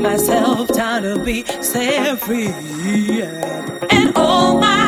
myself time to be set free. And all my